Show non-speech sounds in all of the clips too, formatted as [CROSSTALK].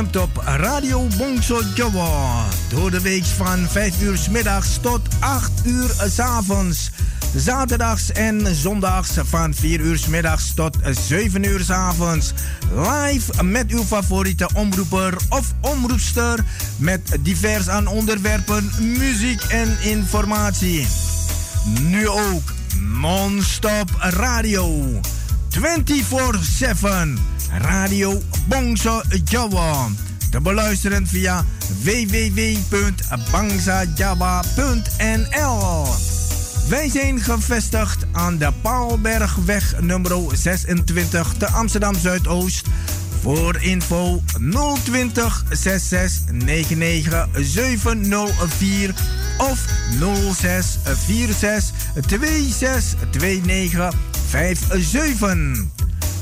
op Radio Bongso Jawa. Door de week van 5 uur middags tot 8 uur s avonds. Zaterdags en zondags van 4 uur middags tot 7 uur s avonds. Live met uw favoriete omroeper of omroepster. Met divers aan onderwerpen, muziek en informatie. Nu ook non-stop radio. 24-7. Radio Bongso Jawa. Te beluisteren via www.bangsajawa.nl. Wij zijn gevestigd aan de Paalbergweg nummer 26 te Amsterdam Zuidoost. Voor info 020 66 99 704 of 06 46 26 29 57.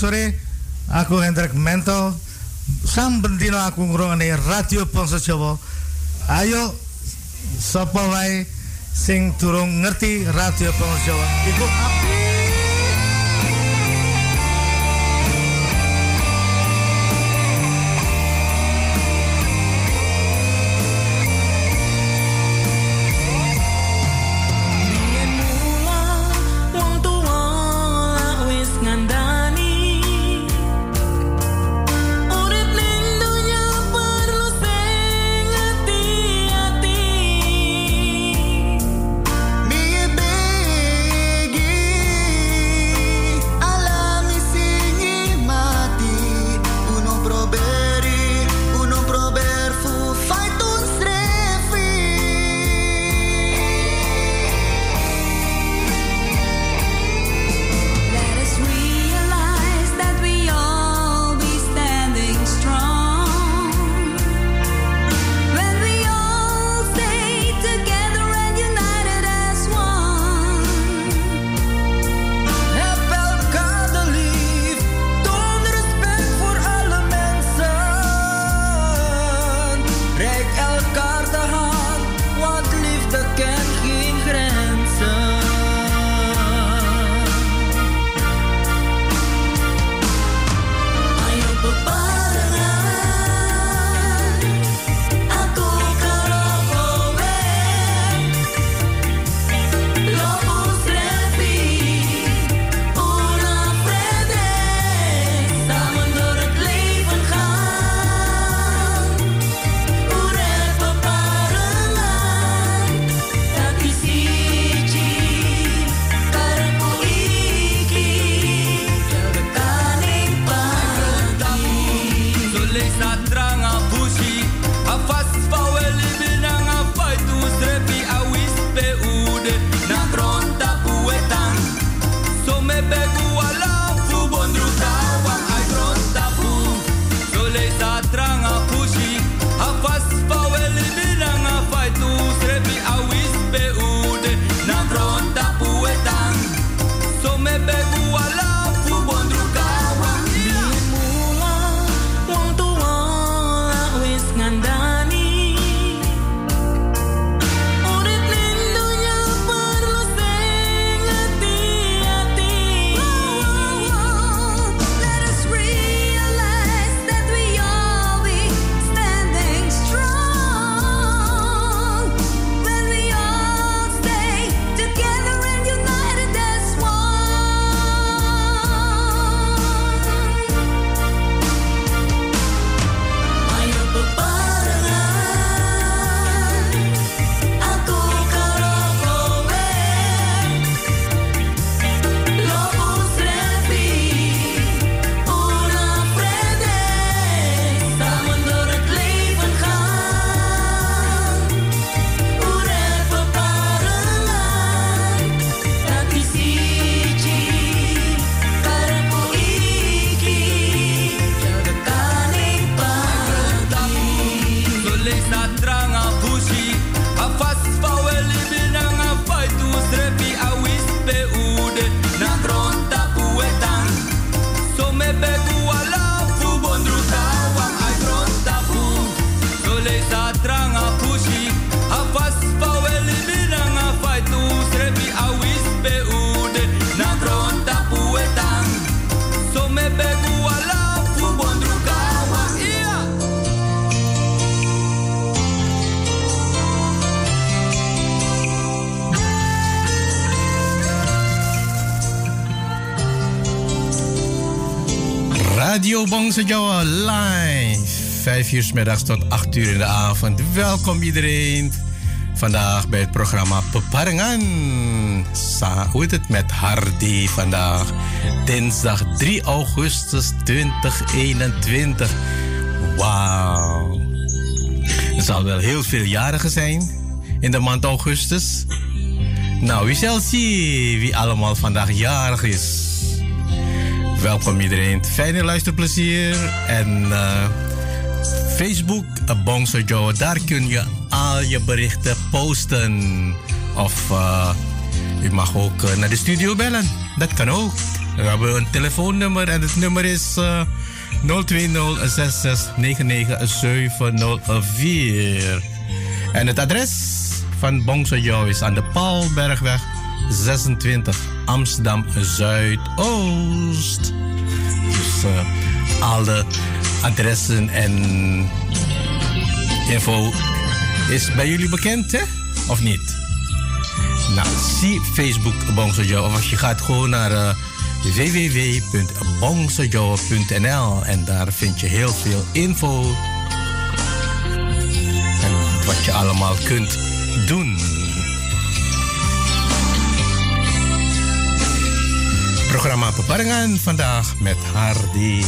Sore. Aku Hendrik Mento. Sam bendino aku ngrungokne Radio Bangsa Jawa. Ayo sapa wae sing durung ngerti Radio Bangsa Jawa iku Radio Bongse Jawa live. Vijf uur s middags tot acht uur in de avond. Welkom iedereen. Vandaag bij het programma Peparengan. Hoe het met Hardy vandaag? Dinsdag 3 augustus 2021. Wauw. Er zal wel heel veel jarigen zijn in de maand augustus. Nou, wie zal zien wie allemaal vandaag jarig is. Welkom iedereen. Fijne luisterplezier. En uh, Facebook, uh, Bongso Joe, daar kun je al je berichten posten. Of uh, u mag ook naar de studio bellen. Dat kan ook. We hebben een telefoonnummer en het nummer is uh, 020 En het adres van Bongso Joe is aan de Paulbergweg 26 Amsterdam Zuidoost. Dus uh, alle adressen en info is bij jullie bekend, hè? Of niet? Nou, zie Facebook Bongsojo. Of als je gaat gewoon naar uh, www.bongsojo.nl en daar vind je heel veel info. En wat je allemaal kunt doen. Programma Peparengan vandaag met Hardy.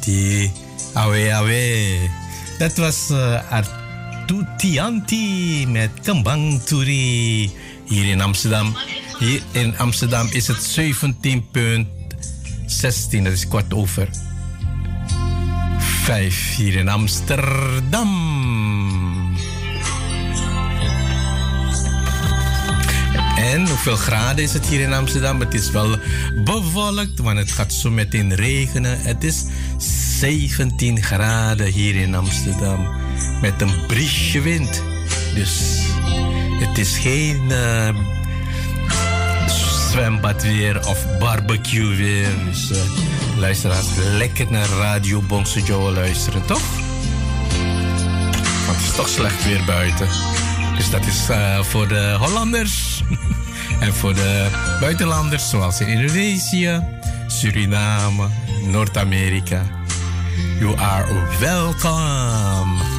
Di awe awe. Dat was uh, Artutianti met Kembang hier in Amsterdam. Hier in Amsterdam is het 17.16 dat is kwart over 5 hier in Amsterdam. En hoeveel graden is het hier in Amsterdam? Het is wel bewolkt, want het gaat zo meteen regenen. Het is 17 graden hier in Amsterdam. Met een briesje wind. Dus het is geen uh, zwembad weer of barbecue weer. Dus uh, luisteraars, lekker naar Radio Bongse Joe luisteren, toch? Want het is toch slecht weer buiten. Dus dat is uh, voor de Hollanders. [LAUGHS] en voor de buitenlanders, zoals in Indonesië, Suriname, Noord-Amerika. You are welcome.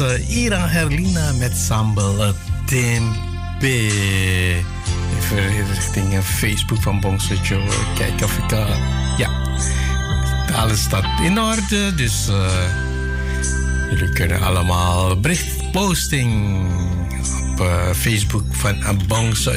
Uh, Ira Herlina met sambal tempe. Even richting Facebook van Bongso Joe. Kijken of ik... Ja, alles staat in orde. Dus jullie kunnen allemaal berichtposting op Facebook van Bongso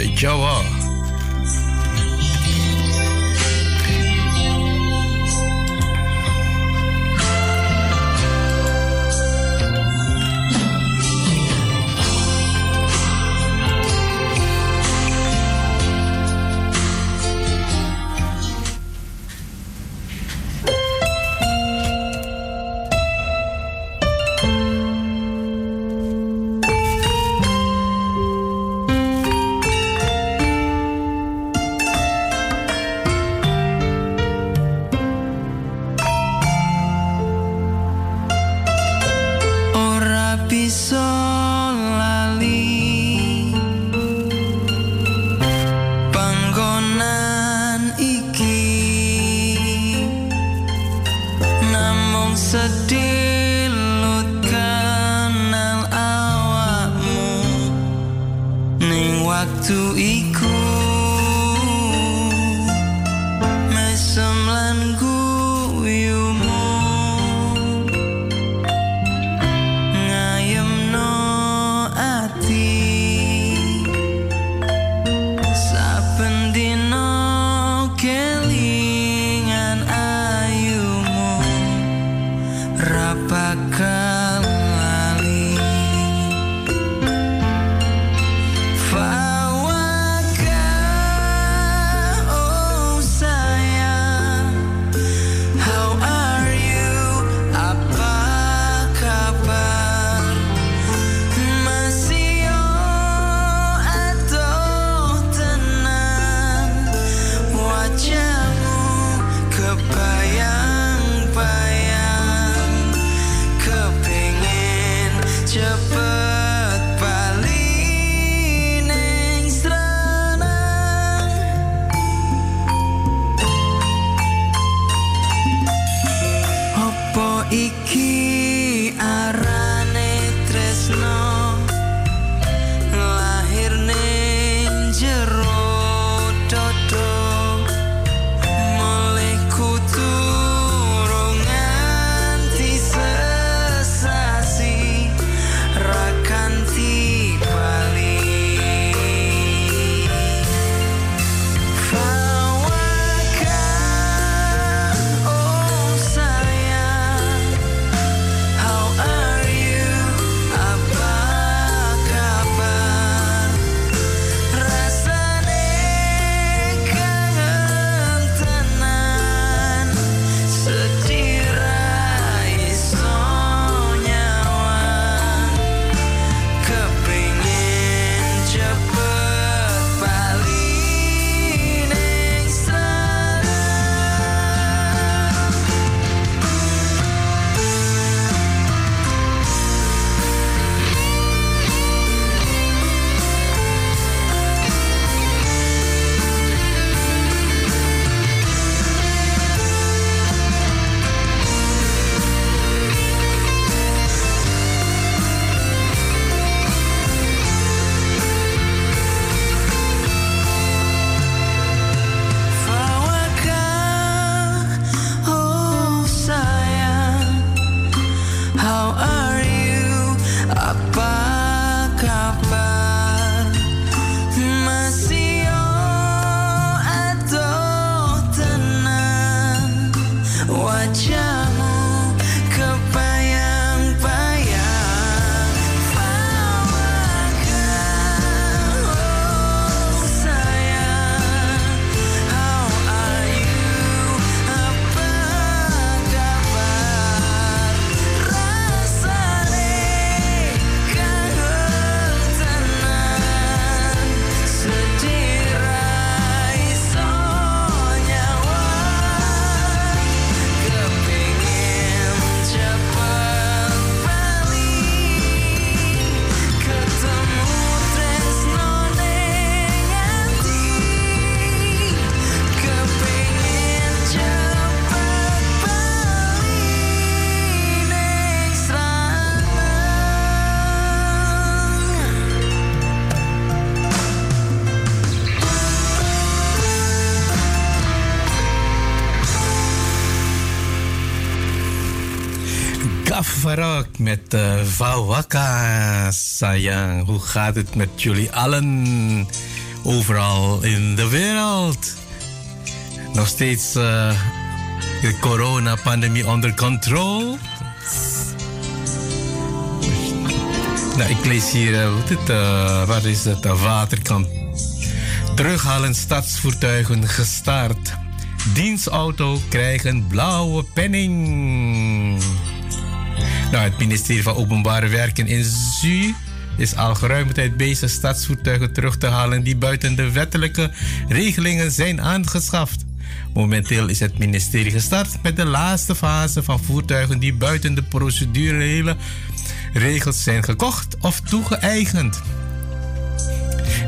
Met uh, Vawaka. Sayang, hoe gaat het met jullie allen? Overal in de wereld. Nog steeds uh, de coronapandemie onder controle. Nou, ik lees hier, uh, het, uh, waar is het? Waterkant. Terughalen stadsvoertuigen gestart. Dienstauto krijgen blauwe penning. Nou, het ministerie van Openbare Werken in ZU is al geruime tijd bezig stadsvoertuigen terug te halen die buiten de wettelijke regelingen zijn aangeschaft. Momenteel is het ministerie gestart met de laatste fase van voertuigen die buiten de procedurele regels zijn gekocht of toegeëigend.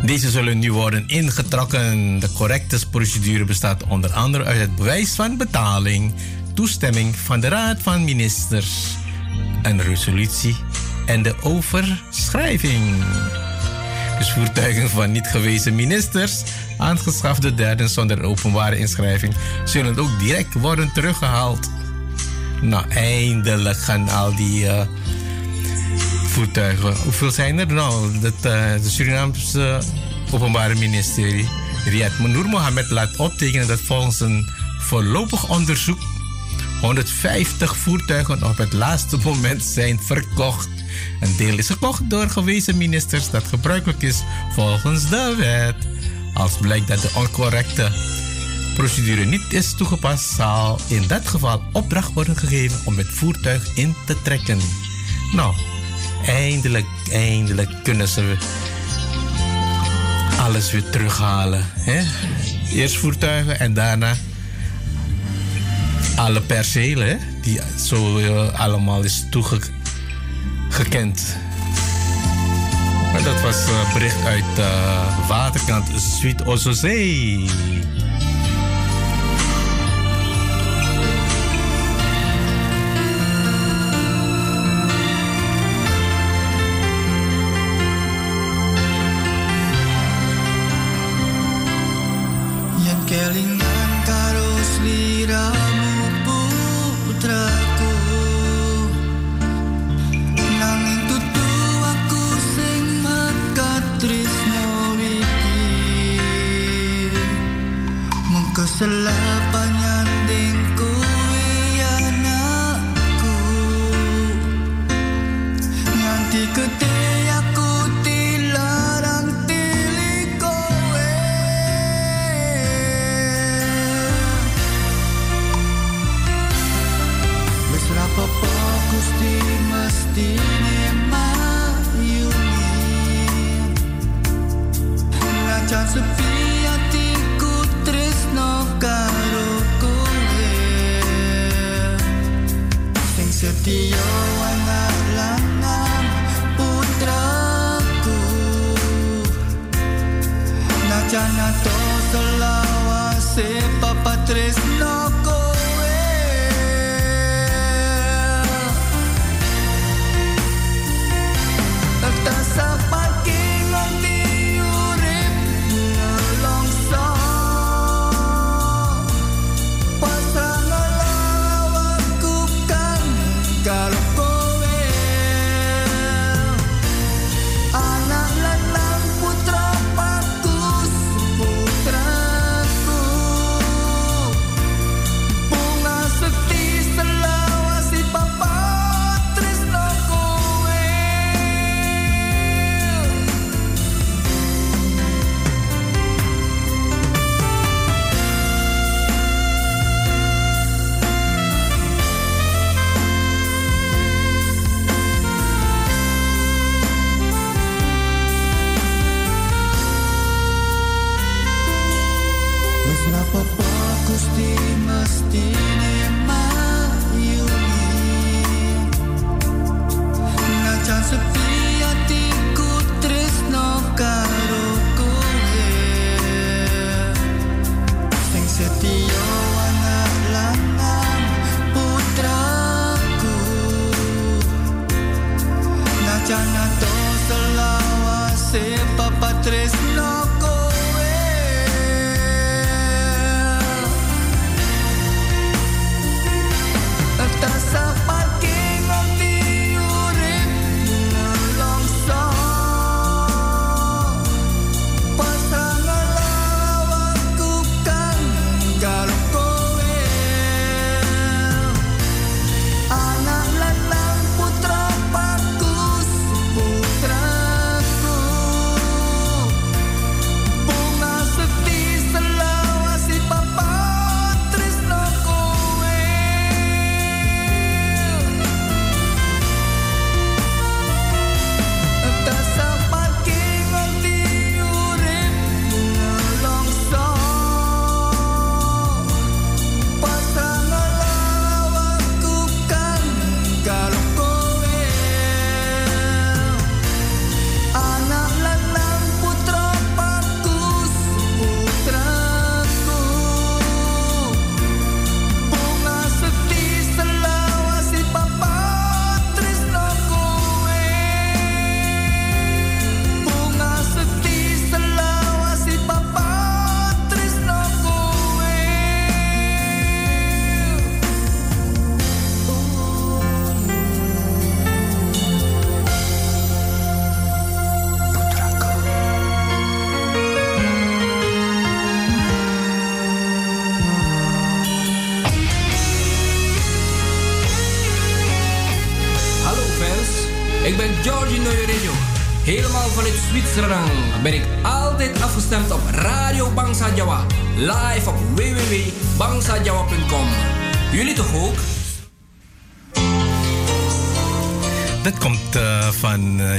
Deze zullen nu worden ingetrokken. De correcte procedure bestaat onder andere uit het bewijs van betaling, toestemming van de Raad van Ministers, een resolutie en de overschrijving. Dus voertuigen van niet gewezen ministers, aangeschafte derden zonder openbare inschrijving, zullen ook direct worden teruggehaald. Nou, eindelijk gaan al die uh, voertuigen. Hoeveel zijn er nou? Dat, uh, de Surinaamse Openbare Ministerie, Riyad Manur Mohammed, laat optekenen dat volgens een voorlopig onderzoek 150 voertuigen op het laatste moment zijn verkocht. Een deel is gekocht door gewezen ministers dat gebruikelijk is volgens de wet. Als blijkt dat de oncorrecte procedure niet is toegepast, zal in dat geval opdracht worden gegeven om het voertuig in te trekken. Nou, eindelijk, eindelijk kunnen ze alles weer terughalen. Hè? Eerst voertuigen en daarna alle percelen die zo uh, allemaal is toegekend. Dat was uh, bericht uit uh, Waterkant Zuid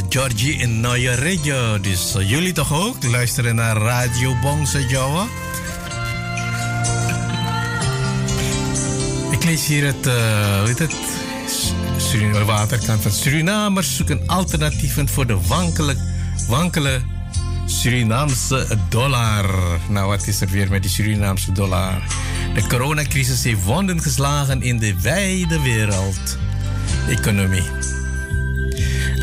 Georgie in Noye Radio. Dus uh, jullie toch ook? Luisteren naar Radio Bangsa Jawa. Ik lees hier het, weet het Suriname, waterkant van Surinamers zoeken alternatieven voor de wankele, wankele Surinaamse dollar. Nou, wat is er weer met die Surinaamse dollar? De coronacrisis heeft wonden geslagen in de wijde wereld. Economie.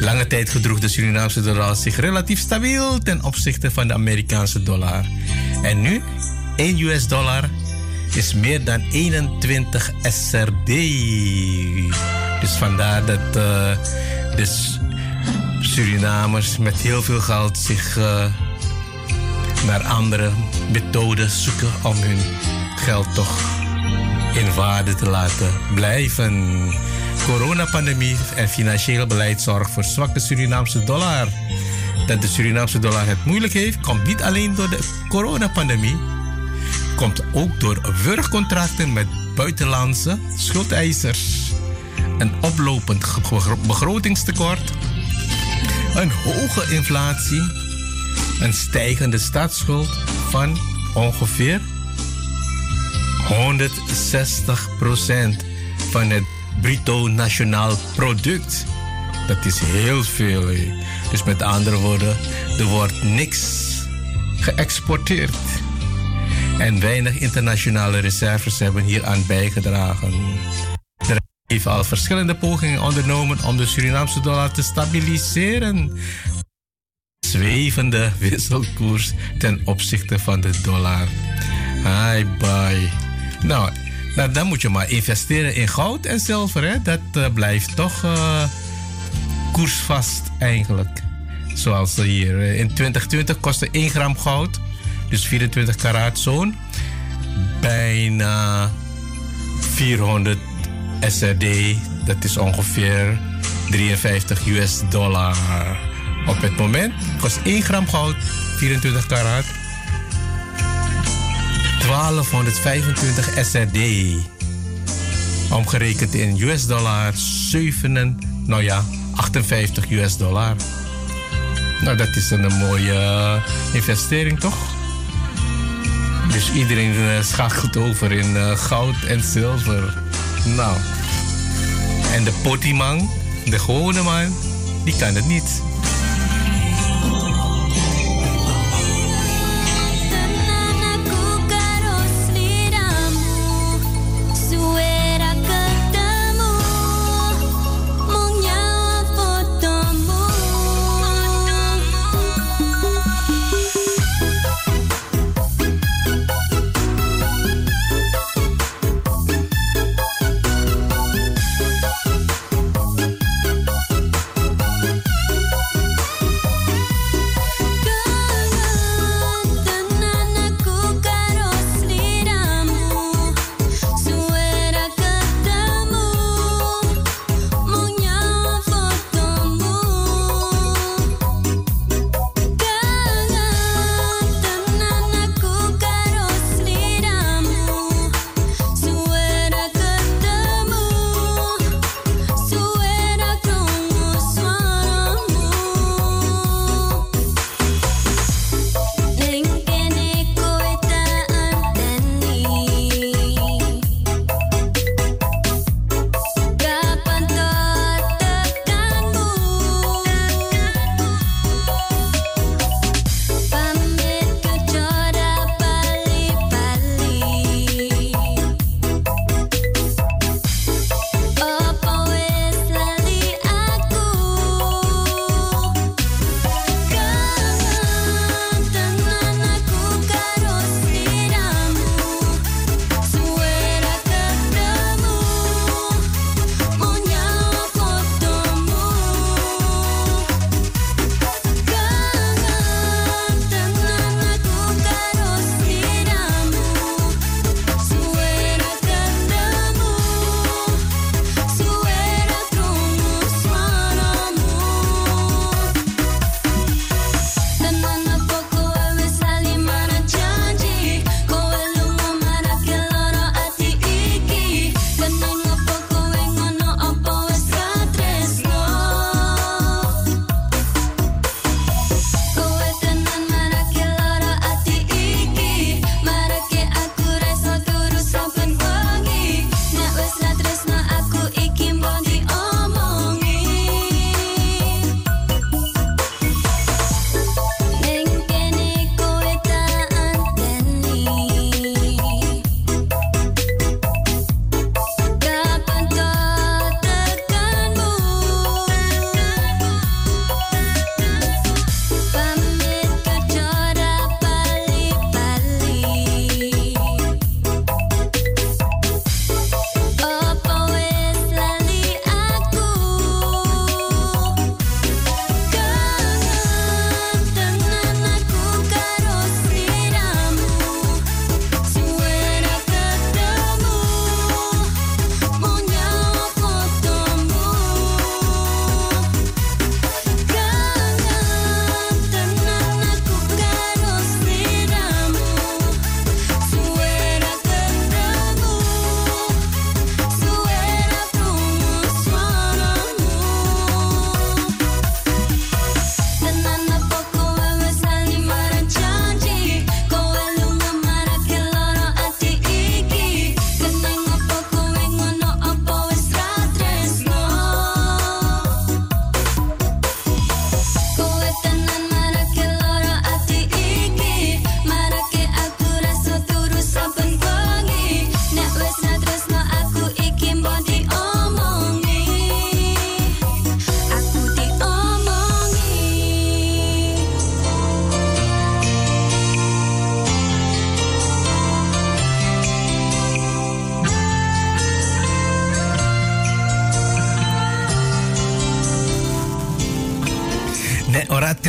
Lange tijd gedroeg de Surinaamse dollar zich relatief stabiel ten opzichte van de Amerikaanse dollar. En nu, 1 US dollar is meer dan 21 SRD. Dus vandaar dat de Surinamers met heel veel geld zich uh, naar andere methoden zoeken om hun geld toch in waarde te laten blijven. Coronapandemie en financieel beleid zorgen voor zwakke Surinaamse dollar. Dat de Surinaamse dollar het moeilijk heeft, komt niet alleen door de coronapandemie, komt ook door wurgcontracten met buitenlandse schuldeisers een oplopend begrotingstekort, een hoge inflatie, een stijgende staatsschuld van ongeveer 160% van het bruto nationaal product. Dat is heel veel. Dus met andere woorden, er wordt niks geëxporteerd. En weinig internationale reserves hebben hier aan bijgedragen heeft al verschillende pogingen ondernomen om de Surinaamse dollar te stabiliseren. Zwevende wisselkoers ten opzichte van de dollar. Hi, bye. Nou, nou, dan moet je maar investeren in goud en zilver. Hè? Dat uh, blijft toch uh, koersvast eigenlijk. Zoals hier. Eh, in 2020 kostte 1 gram goud, dus 24 karaat zoon, bijna 400 SRD, dat is ongeveer 53 US dollar. Op het moment kost 1 gram goud, 24 karat, 1225 SRD. Omgerekend in US dollar, 7, nou ja, 58 US dollar. Nou, dat is een mooie investering, toch? Dus iedereen eh, schakelt over in uh, goud en zilver. Nou. En de potiman, de gewone man, die kan het niet.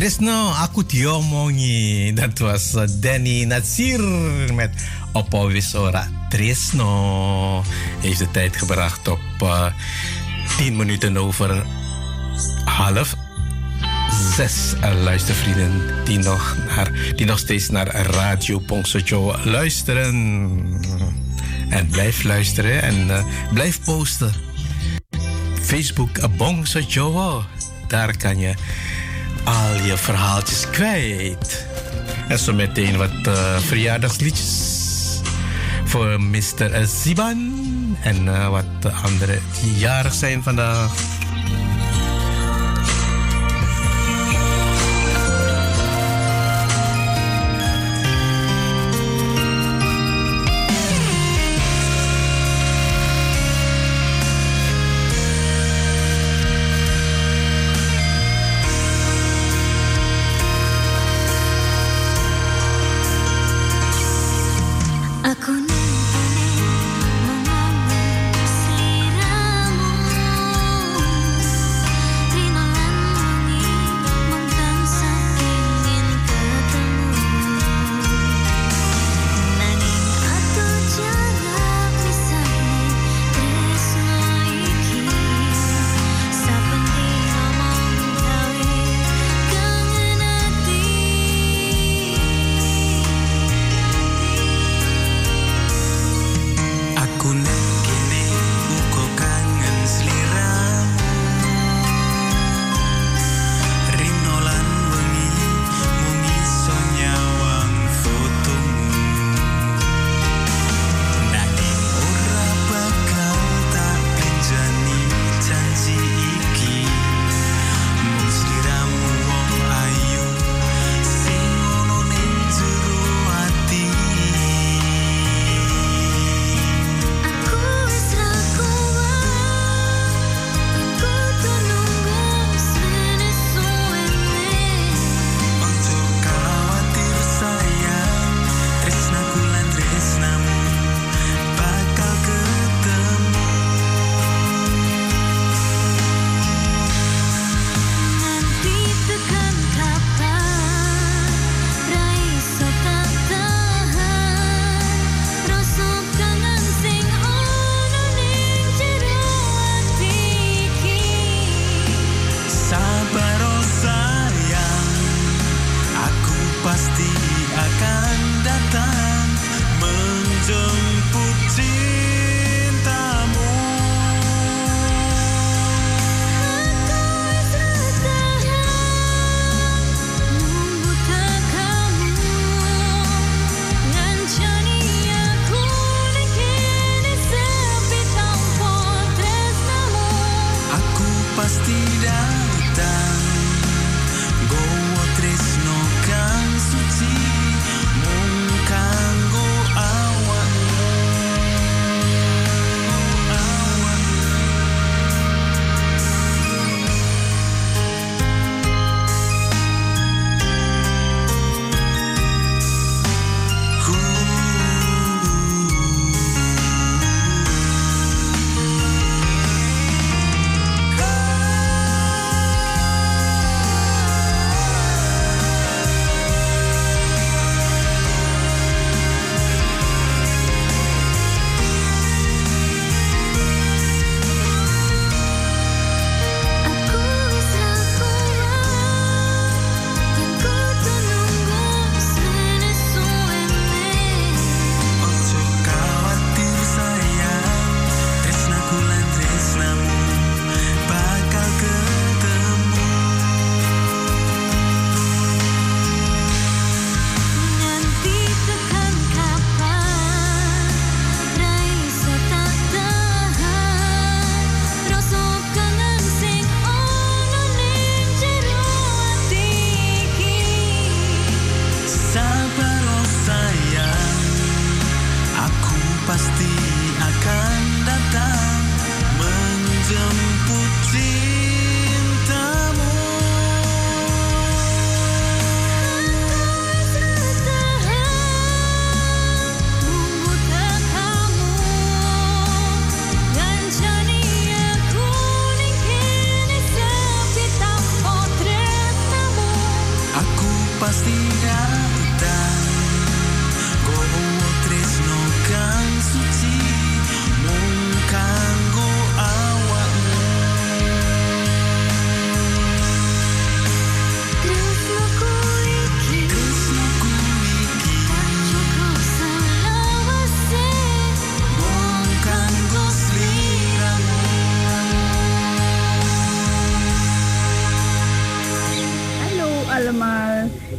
Trisno, aku diomongi. Dat was uh, Danny Natsir met ora trisno. Heeft de tijd gebracht op uh, 10 minuten over half zes uh, luistervrienden die nog, naar, die nog steeds naar Radio Pongsojo luisteren. En blijf luisteren en uh, blijf posten. Facebook uh, Bongsojo, daar kan je al je verhaaltjes kwijt. En zo meteen wat uh, verjaardagsliedjes voor Mr. Ziban en uh, wat anderen die jarig zijn vandaag.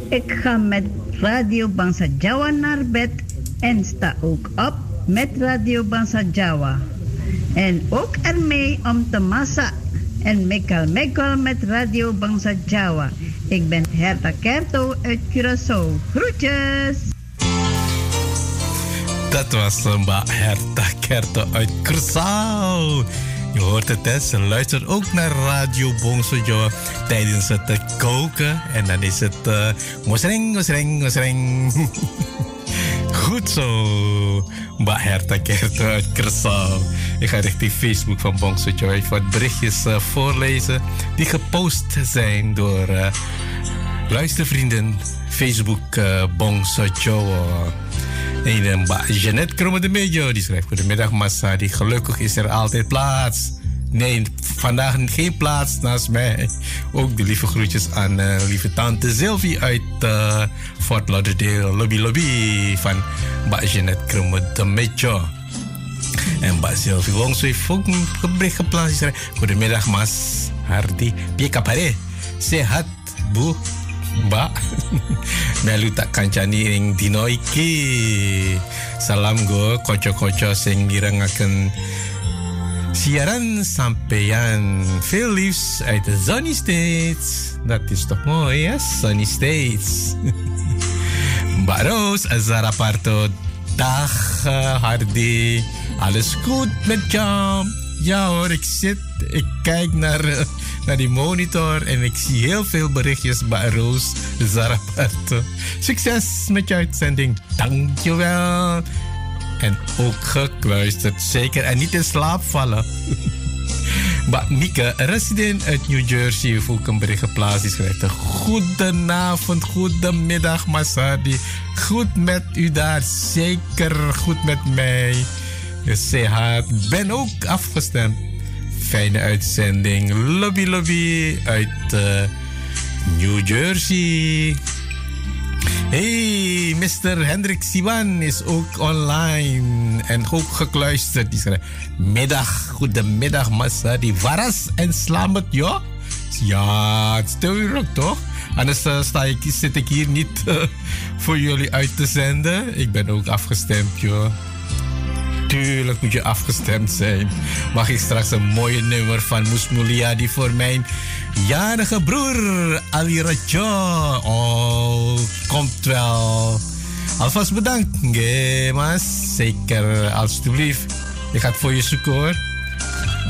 Ik ga met Radio Bangsa Jawa naar bed en sta ook op met Radio Bangsa Jawa. En ook ermee om te massa en mekal mekal met Radio Bangsa Jawa. Ik ben Herta Kerto uit Curaçao. Groetjes! Dat was Mbak Herta Kerto uit Curaçao. Je hoort het, hè? Ze luistert ook naar Radio Bongsojo tijdens het uh, koken. En dan is het uh, mosring, mosring, mosring. [LAUGHS] Goed zo. Mbak Herta uit Curaçao. Ik ga richting Facebook van Bongsojo even wat berichtjes uh, voorlezen die gepost zijn door uh, luistervrienden Facebook uh, Bongsojo. En Jeannette Kromme de Mejo, die schrijft Goedemiddag Massa, die gelukkig is er altijd plaats. Nee, vandaag geen plaats naast mij. Ook de lieve groetjes aan uh, lieve tante Sylvie uit uh, Fort Lauderdale. Lobby Lobby van Mbak Kromme de Mejo. En Mbak Sylvie Wongso heeft ook een geplaatst. Goedemiddag Mas Hardy. Pie kapare. Sehat, Bu. Mbak. [LAUGHS] Melu tak kancani ing dino iki. Salam go koco-koco sing mirengaken siaran sampeyan. Veel liefs uit de Sunny States. Dat is toch mooi hè Sunny States. [LAUGHS] Mbak Roos Azara Parto dag Hardy alles goed met jou ja hoor ik zit ik kijk naar [LAUGHS] naar die monitor en ik zie heel veel berichtjes bij Roos Zaraparto. Succes met je uitzending. Dankjewel. En ook gekluisterd, zeker. En niet in slaap vallen. [LAUGHS] maar Mieke, resident uit New Jersey, heeft ook een bericht geplaatst. Die schrijft: Goedenavond, goedemiddag, Masadi. Goed met u daar, zeker goed met mij. Je ben ook afgestemd fijne uitzending. Lobby Lobby uit uh, New Jersey. Hey, Mr. Hendrik Siwan is ook online en ook gekluisterd. Die schrijft, middag, goedemiddag massa, die varas en slamet, ja? Ja, het is natuurlijk toch? Anders uh, sta ik, zit ik hier niet uh, voor jullie uit te zenden. Ik ben ook afgestemd, joh. Tuurlijk moet je afgestemd zijn. Mag ik straks een mooie nummer van Moesmulia die voor mijn jarige broer Ali Rajo. Oh, komt wel. Alvast bedankt, mas. Zeker, alstublieft. Ik ga voor je zoeken hoor.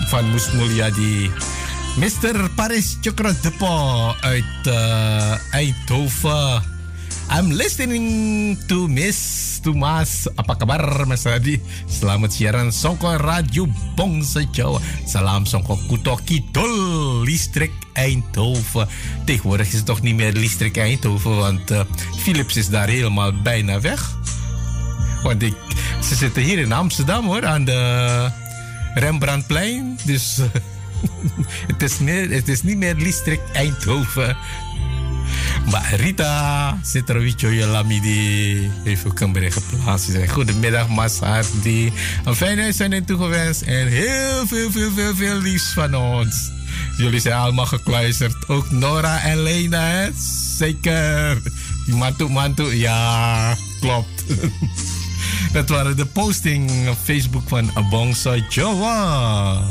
Van Moesmulia die... Mr. Paris Chokrodepo uit uh, Eindhoven. I'm listening to Miss Tumas. Apa kabar Mas Radi? Selamat siaran Songko Radio Bongse Jawa. Salam Songko Kuto Kidul, Listrik Eindhoven. Tegenwoordig is het toch niet meer Listrik Eindhoven, want uh, Philips is daar helemaal bijna weg. Want ik, ze zitten hier in Amsterdam hoor, aan de Rembrandtplein. Dus [LAUGHS] het, is meer, het is niet meer Listrik Eindhoven. Mbak Rita Citrowicho Lamidi heeft ook een bericht geplaatst. Goedemiddag Mas Hardy. Een fijne uitzending toegewenst en heel veel, veel, veel, veel liefs van ons. Jullie zijn allemaal gekluisterd. Ook Nora en Lena, hè? Zeker. Die mantu, mantu, ja, klopt. [LAUGHS] Dat waren de posting op Facebook van Abongsa Jawa.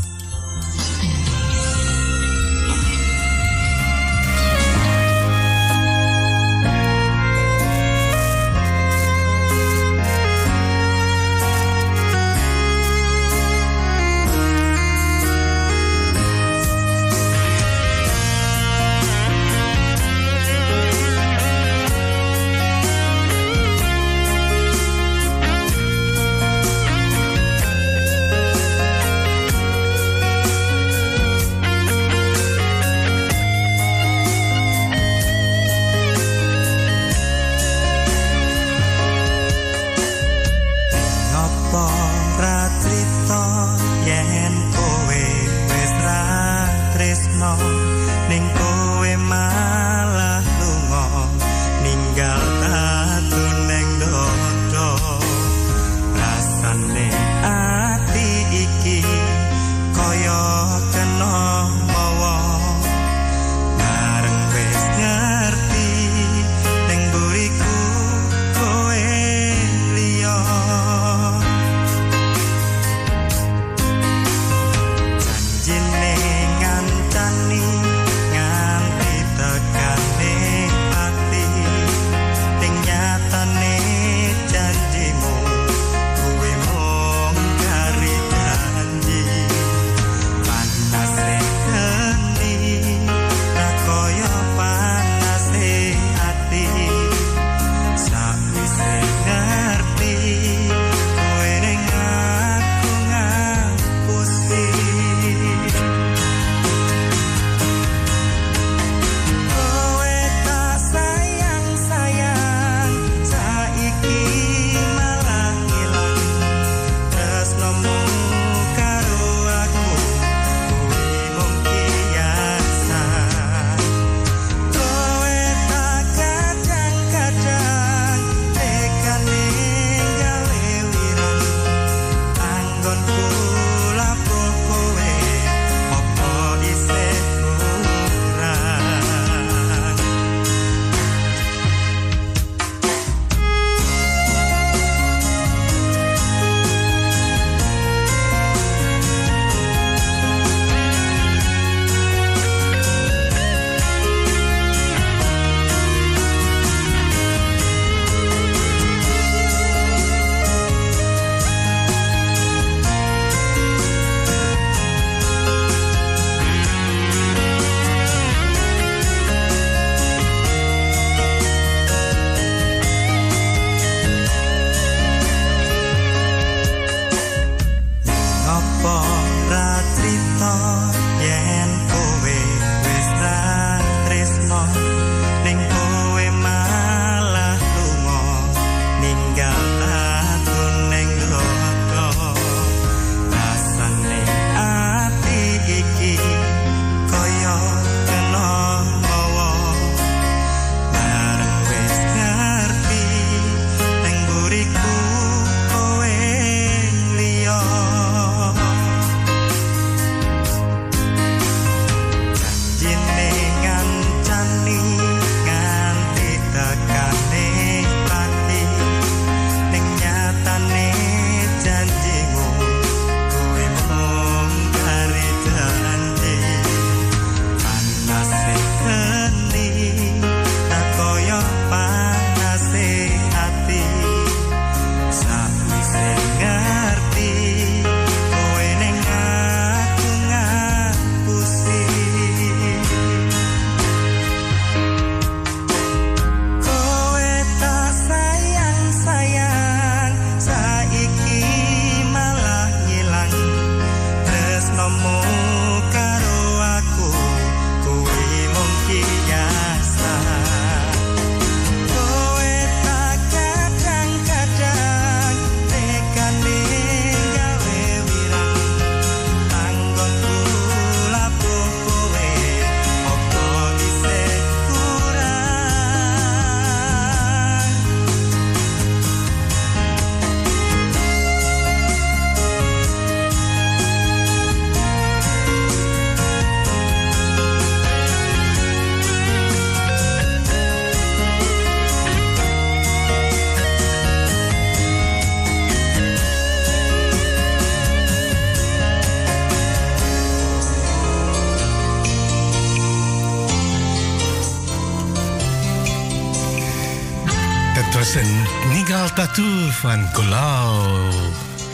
Tattoo van Colau.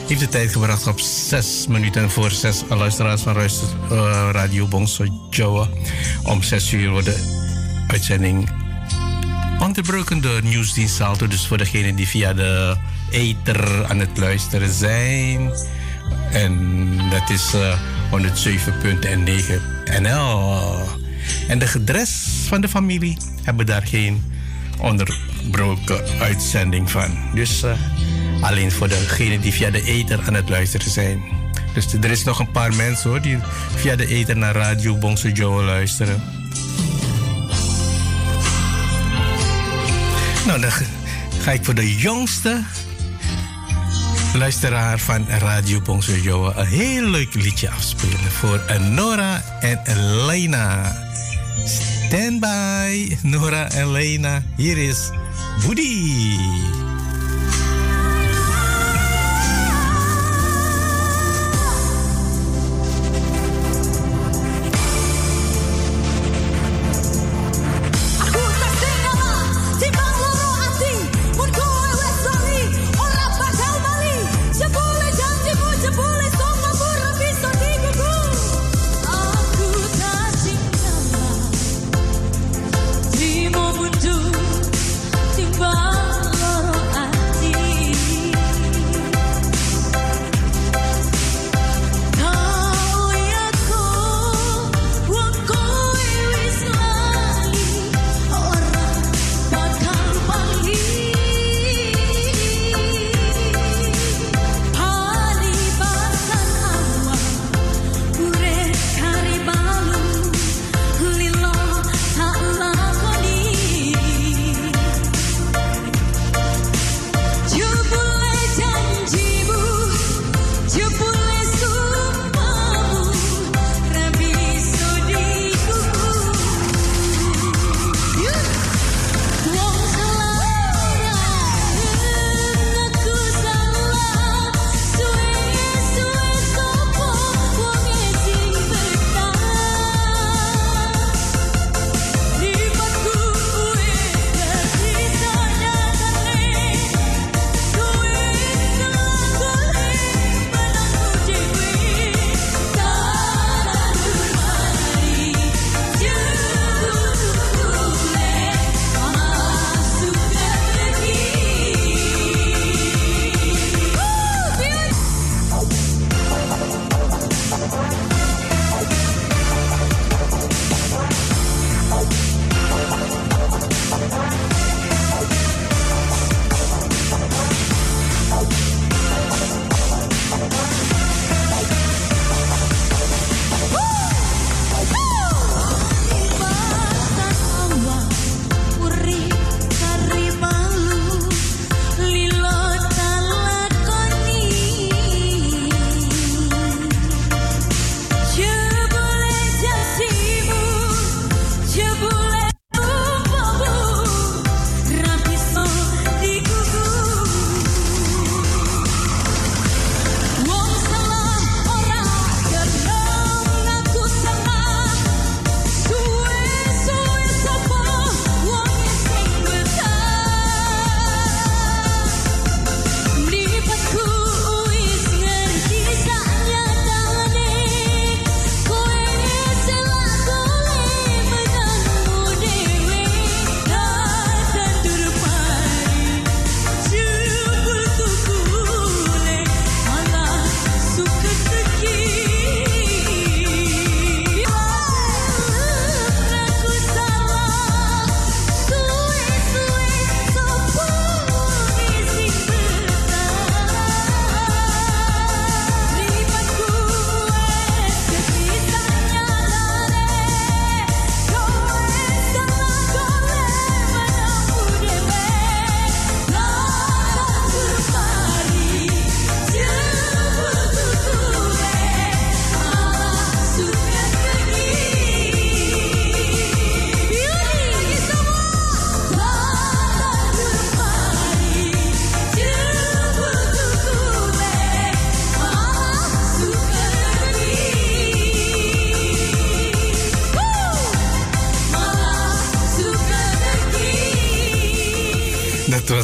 Heeft de tijd gebracht op 6 minuten voor 6 luisteraars van uh, Radio Bongso Joa. Om 6 uur wordt de uitzending onderbroken door Nieuwsdienst Salto. Dus voor degenen die via de ether aan het luisteren zijn. En dat is uh, 107.9 NL. En de gedres van de familie hebben daar geen broken uitzending van. Dus eh, alleen voor degenen die via de ether aan het luisteren zijn. Dus er is nog een paar mensen hoor, die via de ether naar Radio Bongso Joe luisteren. Nou, dan ga ik voor de jongste luisteraar van Radio Bongso Joe een heel leuk liedje afspelen voor eh, Nora en Elena. Stand by, Nora en Lena. Hier is Woody.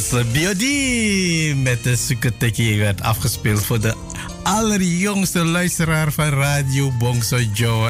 Biodi met de Suketeki werd afgespeeld voor de allerjongste luisteraar van Radio Bongso Joe.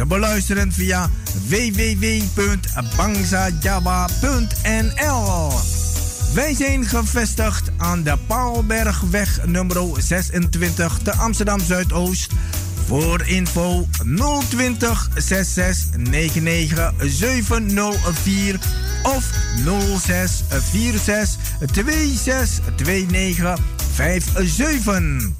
Te beluisteren via www.bangsajawa.nl Wij zijn gevestigd aan de Paalbergweg nummer 26 te Amsterdam Zuidoost. Voor info 020 66 99 704 of 06 46 26 29 57.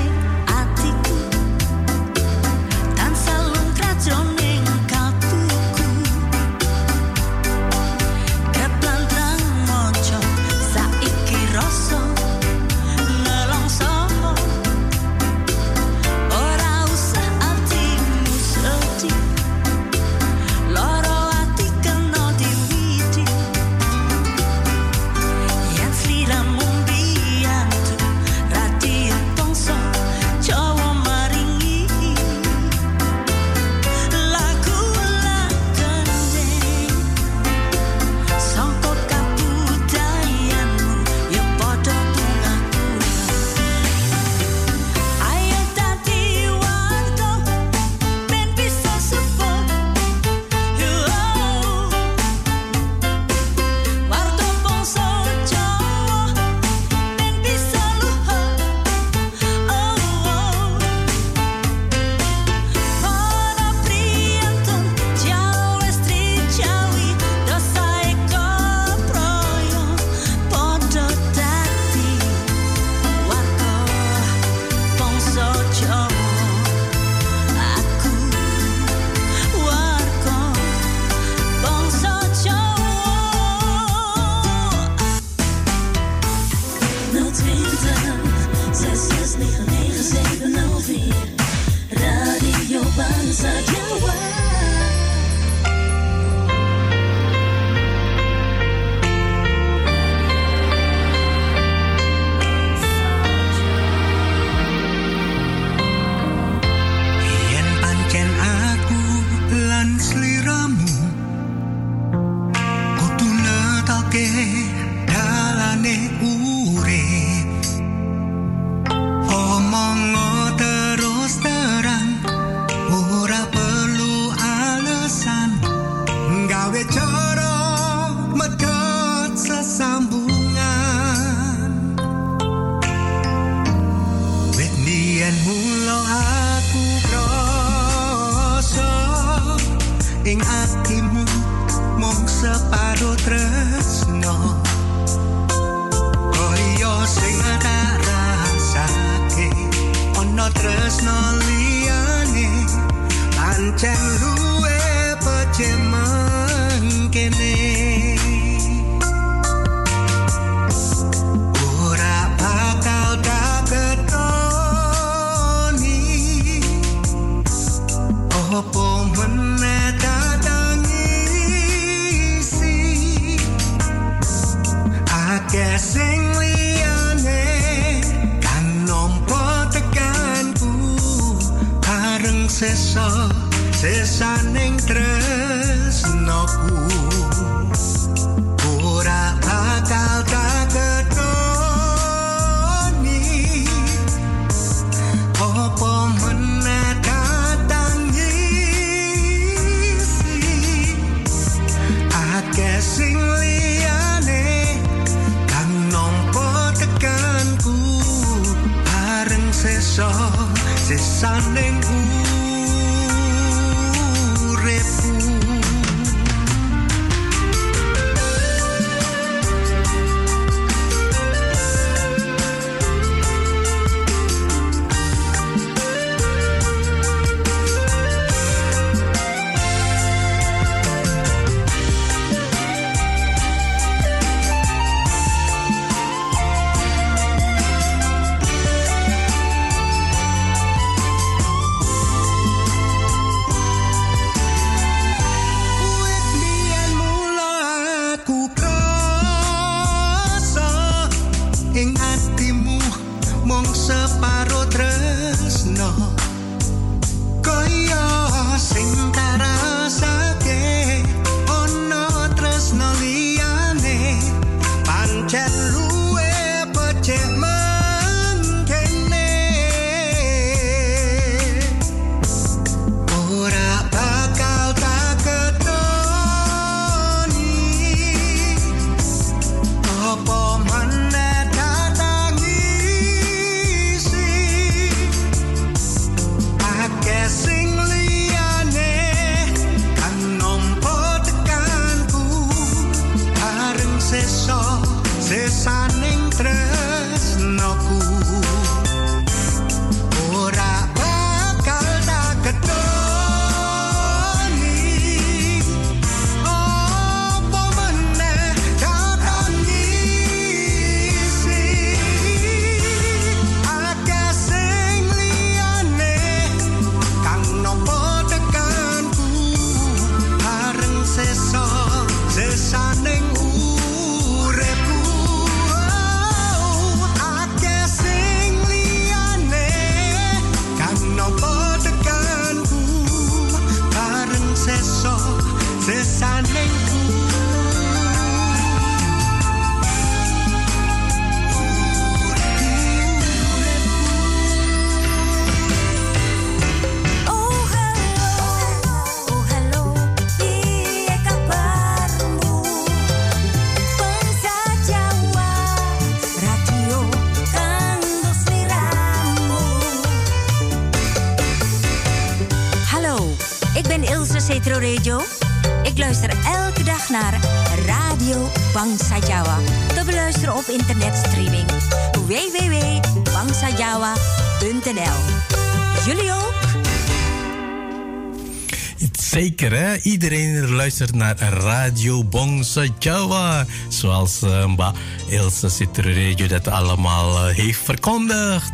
Luistert naar Radio Bongsa Jawa. Zoals eh, Mba Ilse Citrorejo dat allemaal eh, heeft verkondigd.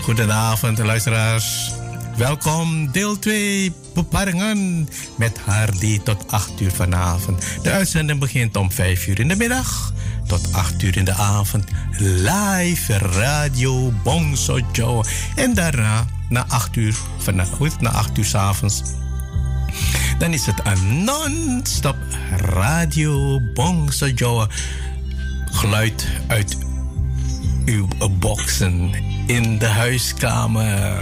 Goedenavond, luisteraars. Welkom, deel 2, beparingen met Hardy tot 8 uur vanavond. De uitzending begint om 5 uur in de middag tot 8 uur in de avond. Live Radio Bongso Jawa. En daarna, na 8 uur, vanavond, na 8 uur s'avonds, dan is het een non-stop radio Bongso Jawa. Geluid uit uw boxen in de huiskamer.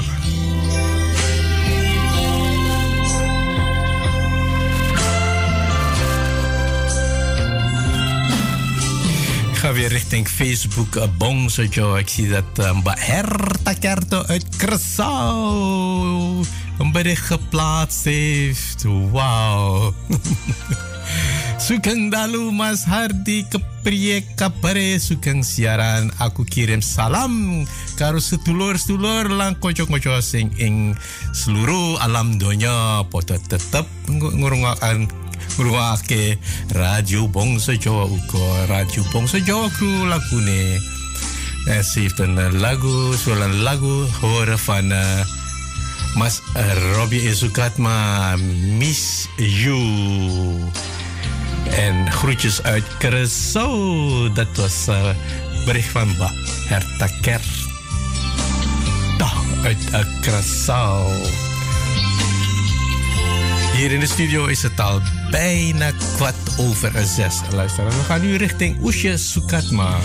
Ik ga weer richting Facebook. Uh, Bongso Joe. Ik zie dat uh, Mba Herta Kerto uit een bericht geplaatst heeft. Wauw. [LAUGHS] Sukeng dalu Mas Hardi kepriye kapare. Sukeng siaran aku kirim salam. Karo setulur-setulur lang kocok-kocok sing ing seluruh alam donya. Poto tetep ngurungakan ngurungake Radio Bongso Jawa uga. Radio Bongso Jawa kru lagune eh, lagu, een lagu eh, Mas eh, Robbie Izukatma, Miss You. En groetjes uit Curaçao. Dat was uh, bericht van Ba Herta Kert. Uit uh. Hier in de studio is het al bijna kwart over zes. Luister, we gaan nu richting Oesje Sukatma.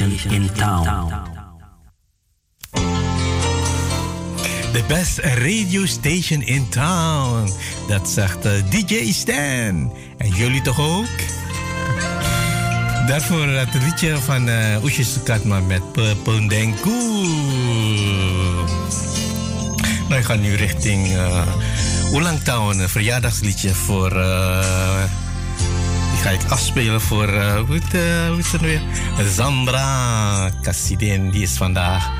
In town. The best radio station in town. Dat zegt uh, DJ Stan. En jullie toch ook? Daarvoor het liedje van uh, Oesje Sukatma met Pondenku. Nou, ik ga nu richting uh, Oelang Town, een verjaardagsliedje voor. Uh, die ga ik afspelen voor. Hoe, hoe is het weer? Zandra Cassidin, die is vandaag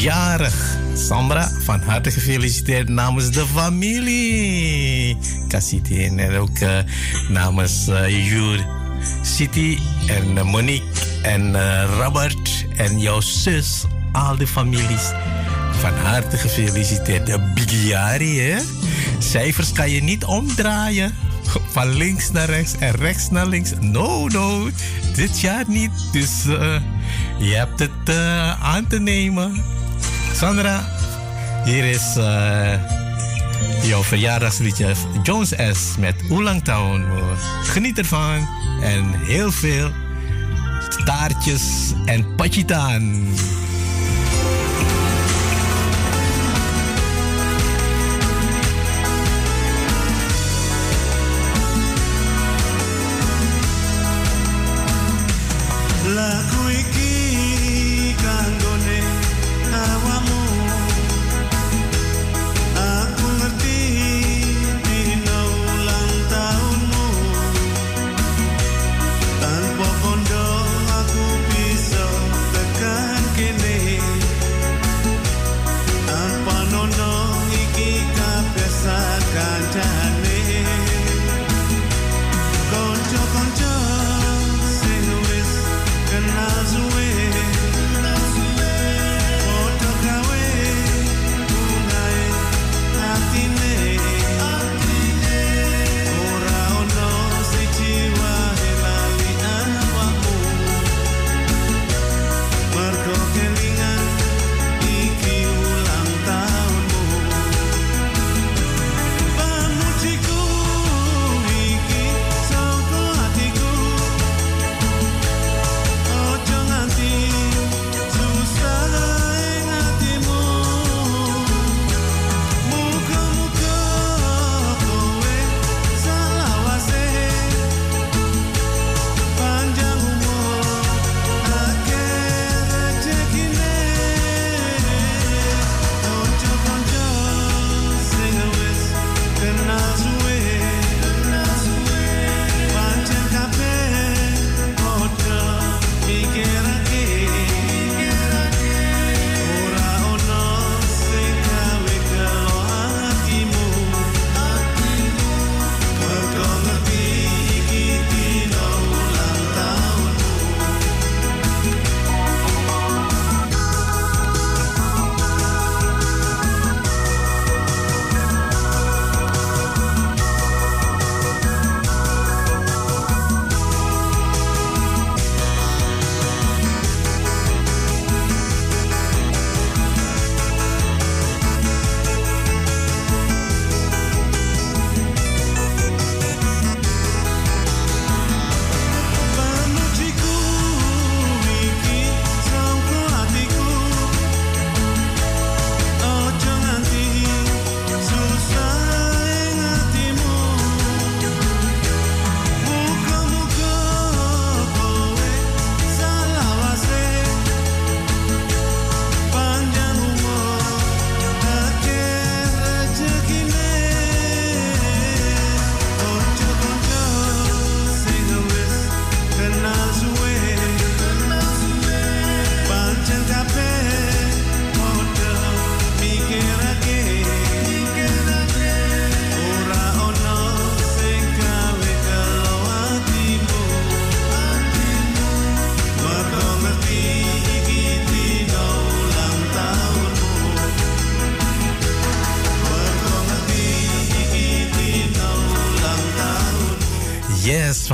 jarig. Sandra, van harte gefeliciteerd namens de familie. Cassiti en ook uh, namens uh, Jur, City en uh, Monique en Robert en jouw zus. Al de families. Van harte gefeliciteerd. De Bigiari, hè? Cijfers kan je niet omdraaien. Van links naar rechts en rechts naar links. No, no. Dit jaar niet. Dus je hebt het aan te nemen. Sandra, hier is uh, jouw verjaardagsliedje Jones S. met Oelang Town. Geniet ervan en heel veel taartjes en pachitaan.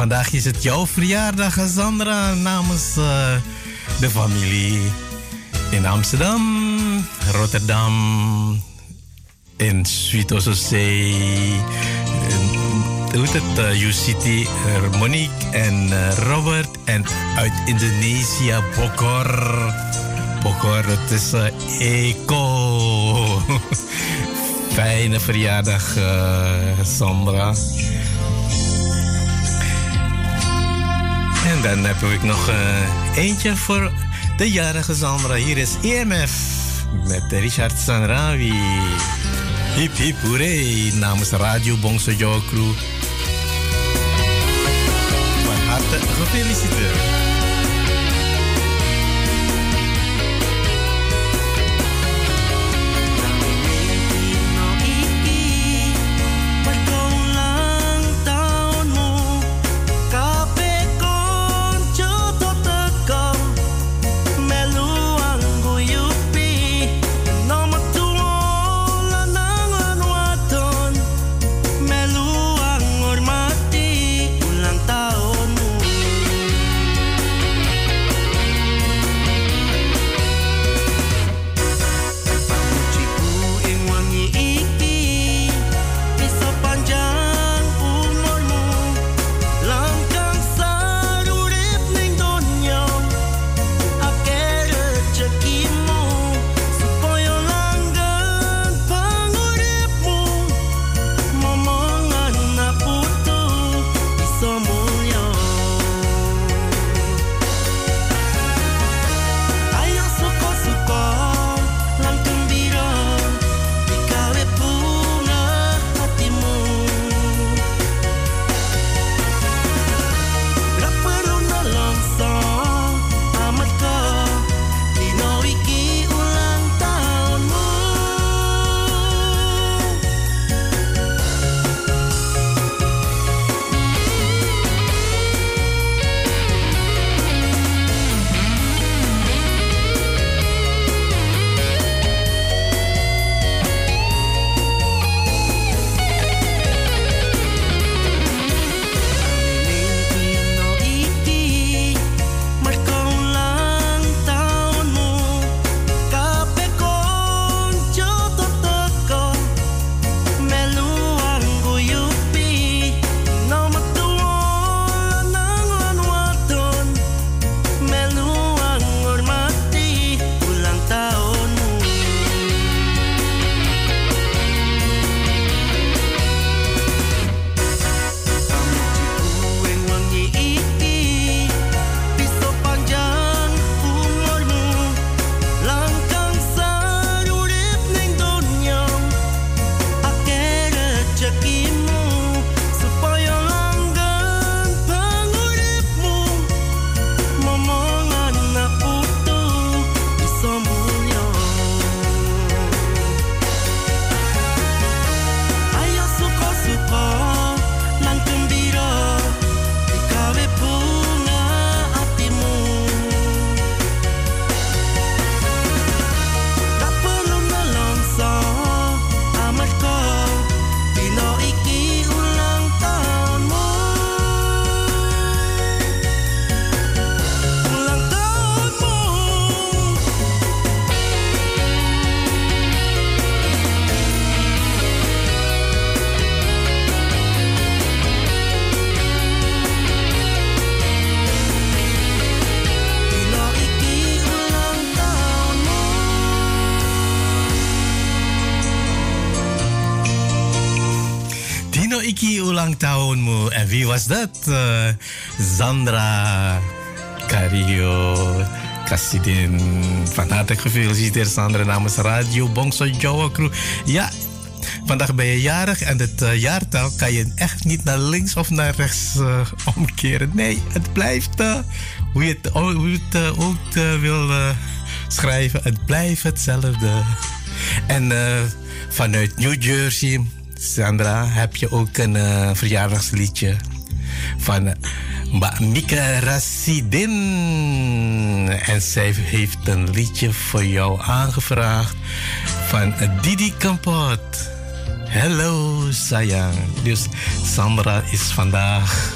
Vandaag is het jouw verjaardag, Sandra, namens eh, de familie in Amsterdam, Rotterdam, in Zee, hoe het, eh, Monique en eh, Robert, en uit Indonesië, Bogor. Bogor, het is Eko. [LAUGHS] Fijne verjaardag, Sandra. Dan heb ik nog eh, eentje voor de jarige Sandra. Hier is EMF met Richard Sanrawi. Hip hip hooray namens Radio Bongso Joe Crew. Van harte gefeliciteerd. Dat? Eh, Sandra Cario Casidin. Van harte gefeliciteerd Sandra namens Radio Bongso Jowa Crew. Ja, vandaag ben je jarig en het eh, jaartal kan je echt niet naar links of naar rechts eh, omkeren. Nee, het blijft hoe je het, hoe het ook wil schrijven. Het blijft hetzelfde. En vanuit New Jersey, Sandra, heb je ook een verjaardagsliedje van Mbak Mika Rasidin. En zij heeft een liedje voor jou aangevraagd van Didi Kampot. Hello, sayang. Dus Sandra is vandaag,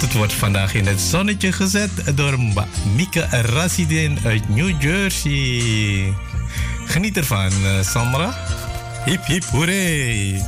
het wordt vandaag in het zonnetje gezet door Mbak Mika Rasidin uit New Jersey. Geniet ervan, eh, Sandra. Hip hip hooray.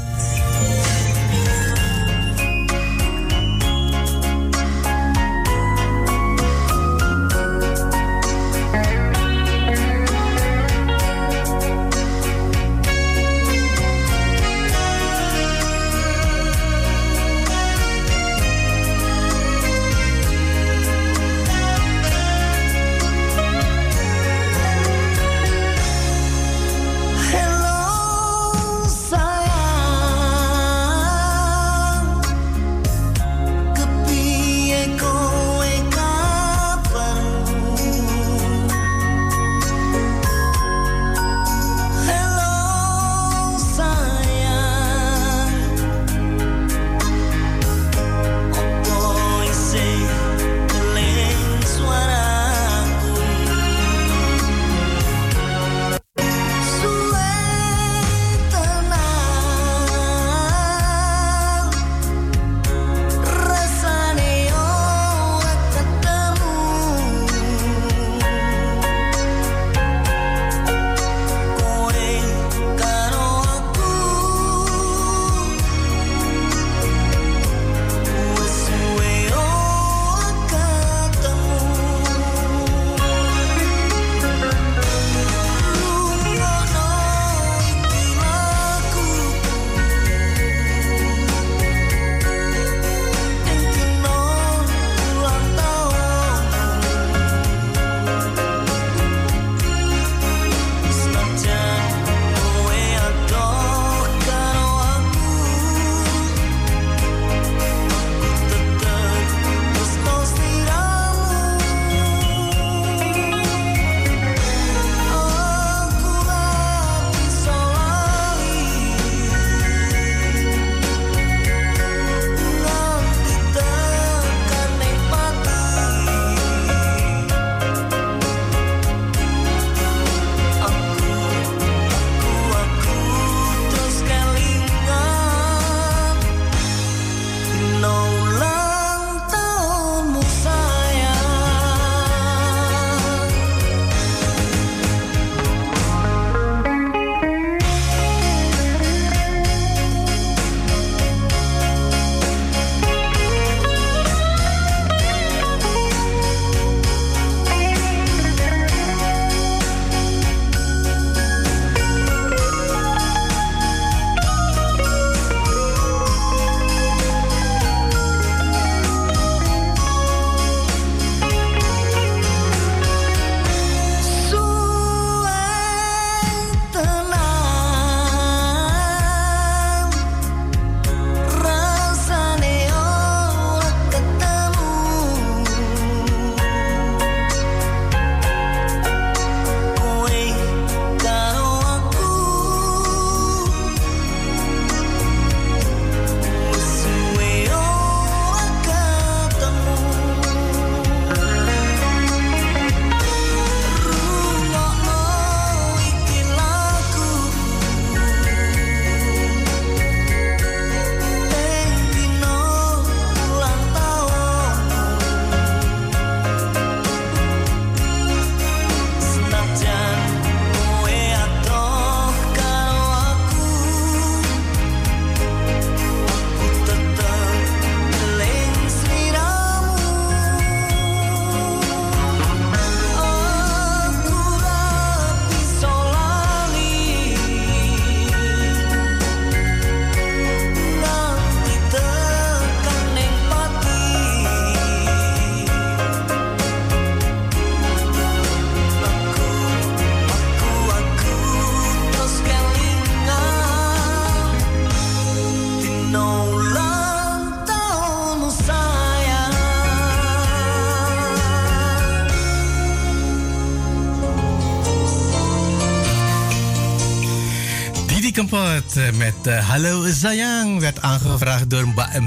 Met eh, Hallo Zayang werd aangevraagd door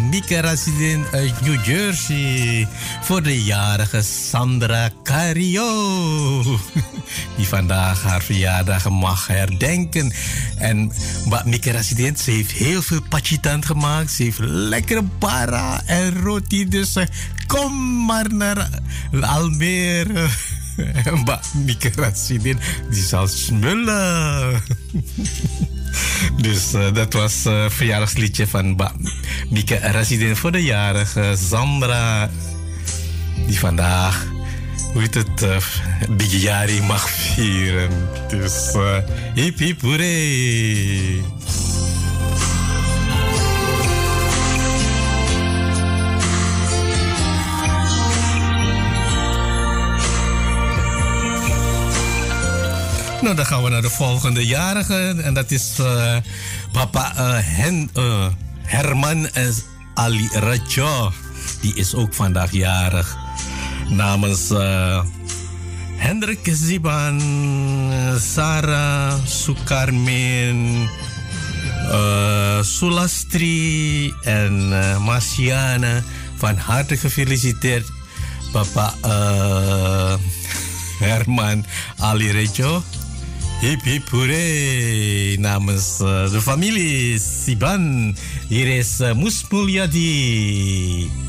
Mieke Rasidin uit New Jersey voor de jarige Sandra Cario. [LAUGHS] Die vandaag haar verjaardag mag herdenken. En Mieke Rasidin, ze heeft heel veel pachitant gemaakt. Ze heeft lekkere para en roti. Dus eh, kom maar naar Almere. [LAUGHS] Mbak Mieke Rasidin, die zal smullen. [LAUGHS] [LAUGHS] Dus eh, dat was het verjaardagsliedje van Mbak Mieke Rasidin voor de jarige Sandra. Die vandaag, hoe heet het, uh, Bigyari mag vieren. Dus uh, hip hip hoeré. Nou, dan gaan we naar de volgende jarige. En dat is uh, papa uh, Hen, uh, Herman Ali Rajo. Die is ook vandaag jarig. Namens Hendrik Ziban, Sarah Sukarmin, Sulastri en Marciana. Van harte gefeliciteerd, papa Herman Ali Rejo. Hip hip hooray namens uh, de familie Siban. Hier is uh.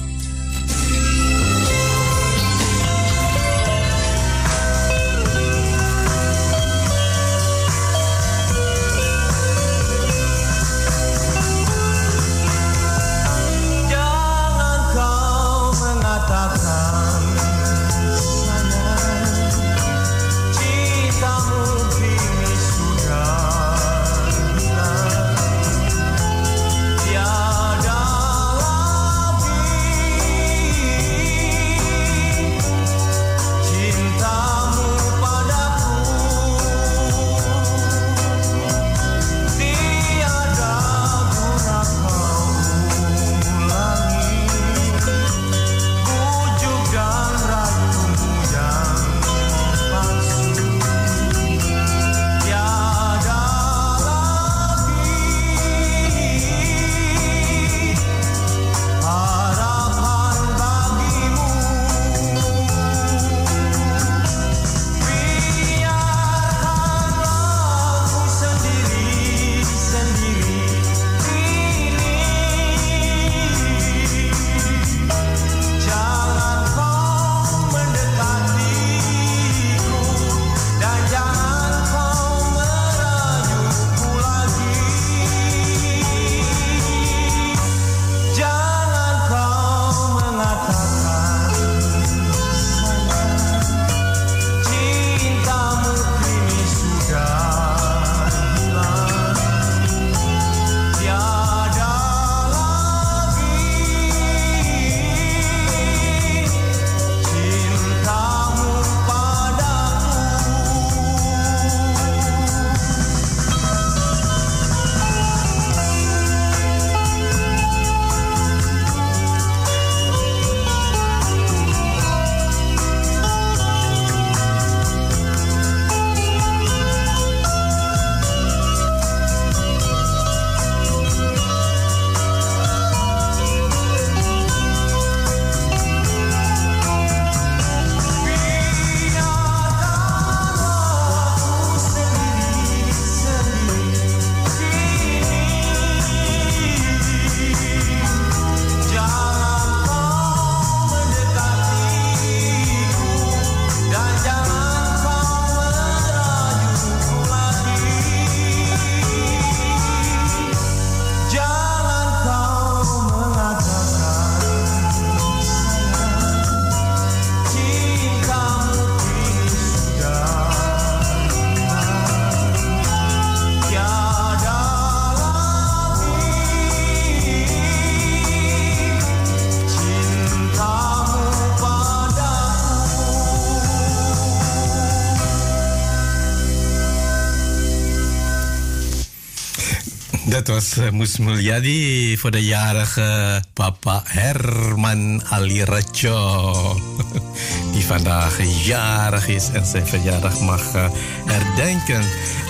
Was uh, Mus Mulyadi voor de jarige papa Herman Ali Rajo. [LAUGHS] die vandaag jarig is en zijn verjaardag mag eh, herdenken.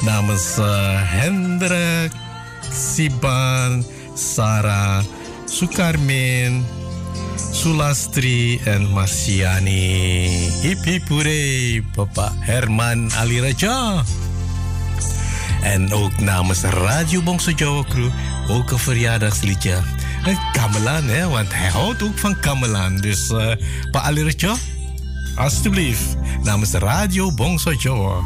Namens eh, Hendrik, Siban, Sarah, Sukarmin, Sulastri en Marciani. Hip hip hooray, papa Herman Aliraja. En ook namens Radio Bongso Jawa Crew ook een verjaardagsliedje. Een gamelan, hè, want hij houdt ook van gamelan. Dus eh Pak Aliraja, alstublieft, namens Radio Bongso Jawa.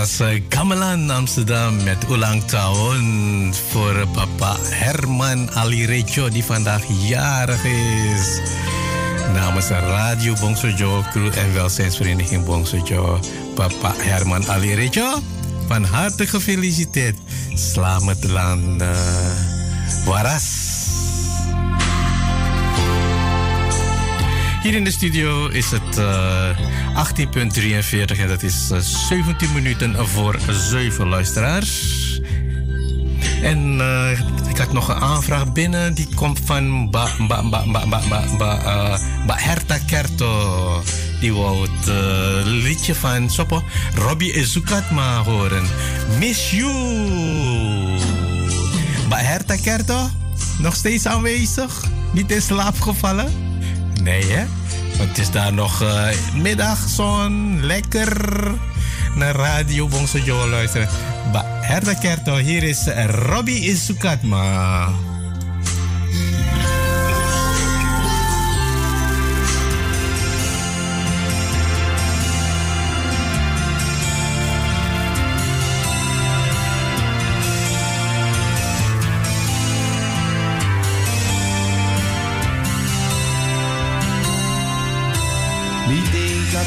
Was eh, Gamelan Amsterdam met Ulang Tahun voor papa Herman Ali Rejo die vandaag jarig is. Namens Radio Bongsojo Crew en Welzijnsvereniging Bongsojo, papa Herman Ali Rejo, van harte gefeliciteerd. Selamat eh, waras. Hier in de studio is het eh 18.43 en dat is eh, 17 minuten voor 7 luisteraars. En eh, ik had nog een aanvraag binnen, die komt van Ba, ba, ba, ba, ba, ba, ba, eh, ba Herta Kerto. Die wou het eh, liedje van Sopo, Robbie Ezukatma horen. Miss You. Ba Herta Kerto, nog steeds aanwezig? Niet in slaap gevallen? Nee, hè? Want het is daar nog eh, middagzon, lekker naar Radio Bongsojo luisteren. Ba Herta Kerto, hier is Robbie Isukatma.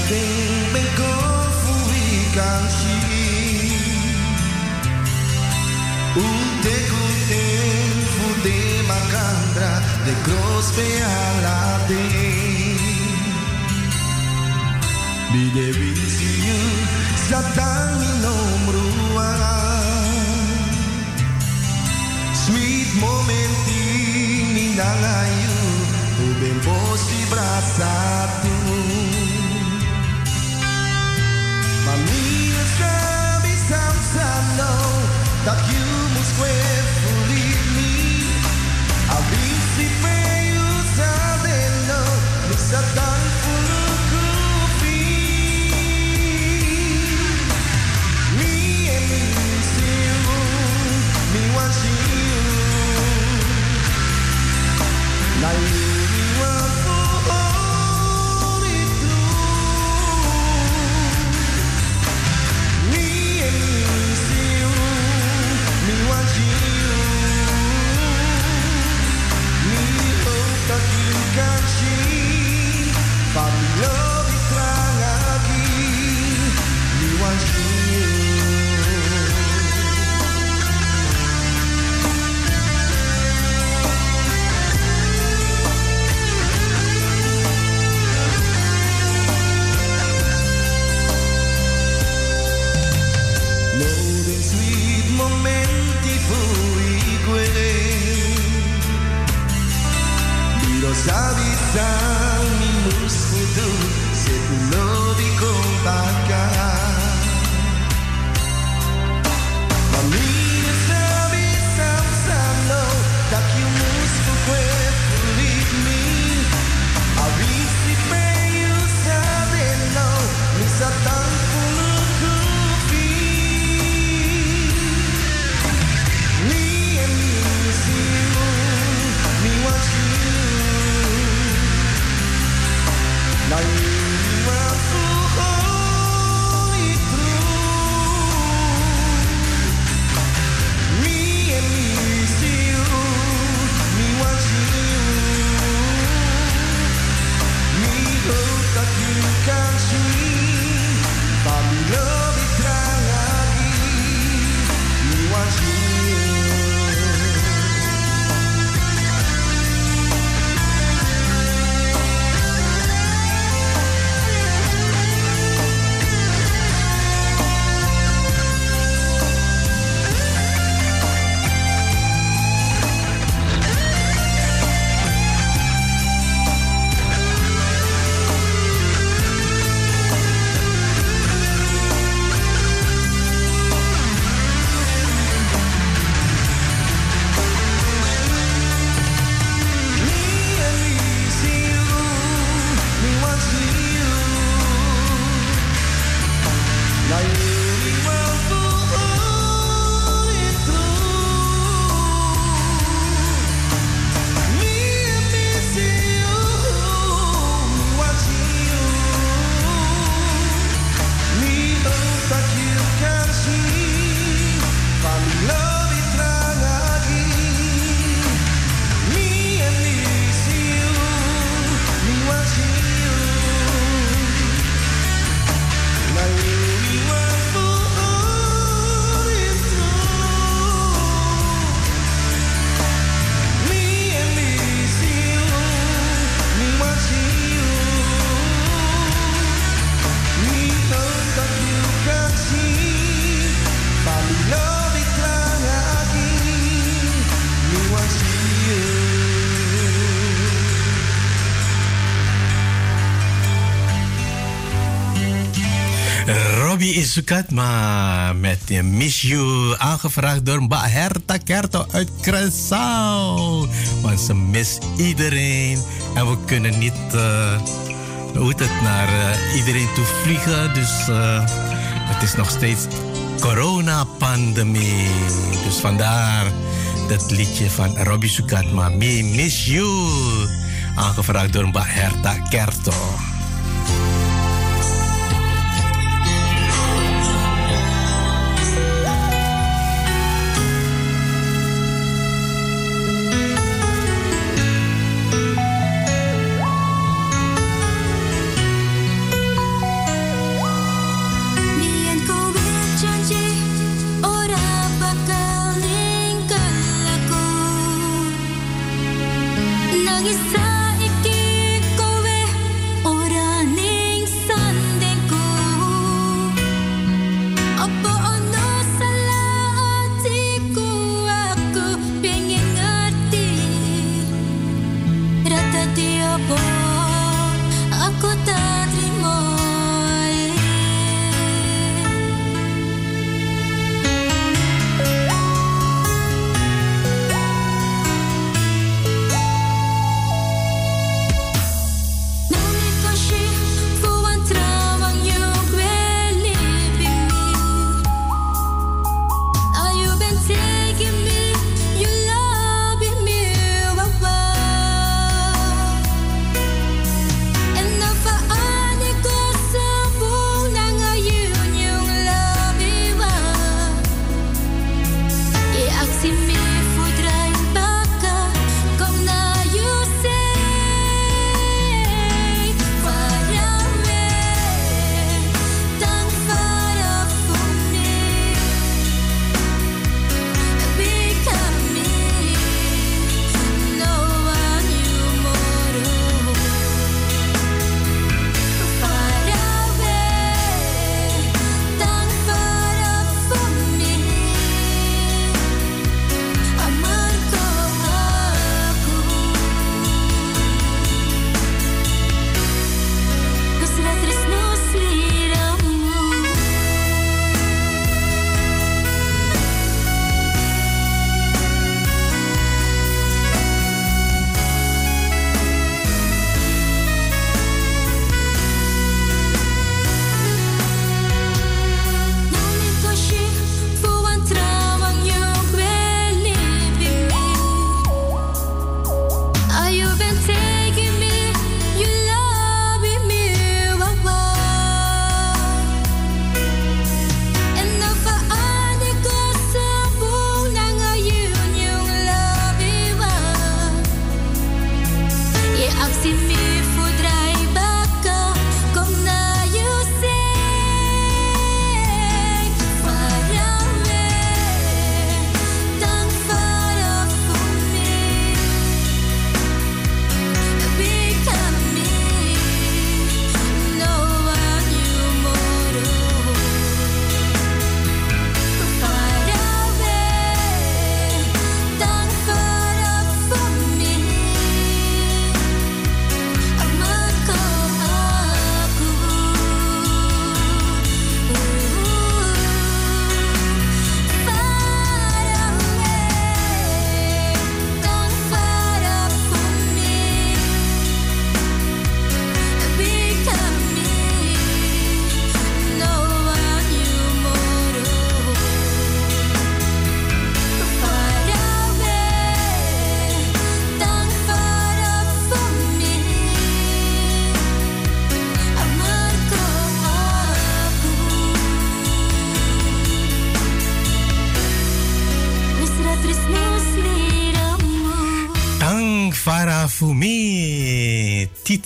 Bideka ting bengko fui kang shi Unte kuten fude makandra de gros pe alade Bide vinsiu satang inomrua Sweet momenti minangayu Ubem posti braçado I know that you must wait for me. I'll be sleeping you know. Me and me you. Now Is Sukatma met de Miss You. Aangevraagd door Mba Herta Kerto uit Curaçao. Want ze mist iedereen. En we kunnen niet, eh, hoe het, naar eh, iedereen toe vliegen. Dus eh, het is nog steeds coronapandemie. Dus vandaar dat liedje van Robbie Sukatma. Me Miss You. Aangevraagd door Mba Herta Kerto.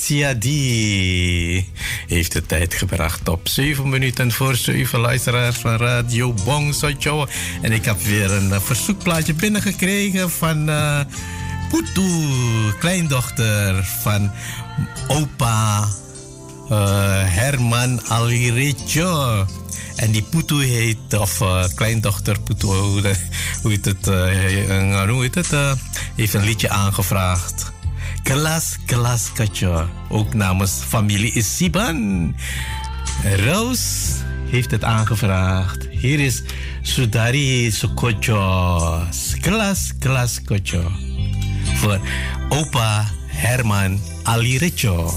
D heeft de tijd gebracht op 7 minuten voor 7 luisteraars van Radio Bong Sojo. En ik heb weer een eh, verzoekplaatje binnengekregen van eh Putu, kleindochter van opa eh, Herman Alirejo. En die Putu heet, of kleindochter Putu, het, hoe heet het, heeft een liedje aangevraagd. Kelas Kelas Kacho. Ook namens familie Isiban. Roos heeft het aangevraagd. Hier is Sudari Sukocho. Kelas, kelas kocho. Voor opa Herman Alirecho.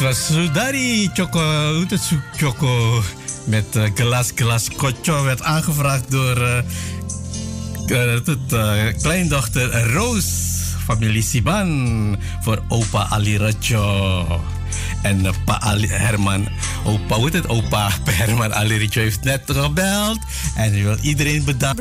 Dat was Sudari Choco, hoe heet het, Su- Choco met eh, glas glas kocho werd aangevraagd door het, eh, kleindochter Roos, familie Siban, voor opa Ali Rajo. En pa Herman, opa, hoe het, opa [LAUGHS] Herman Ali Rajo heeft net gebeld en hij wil iedereen bedanken.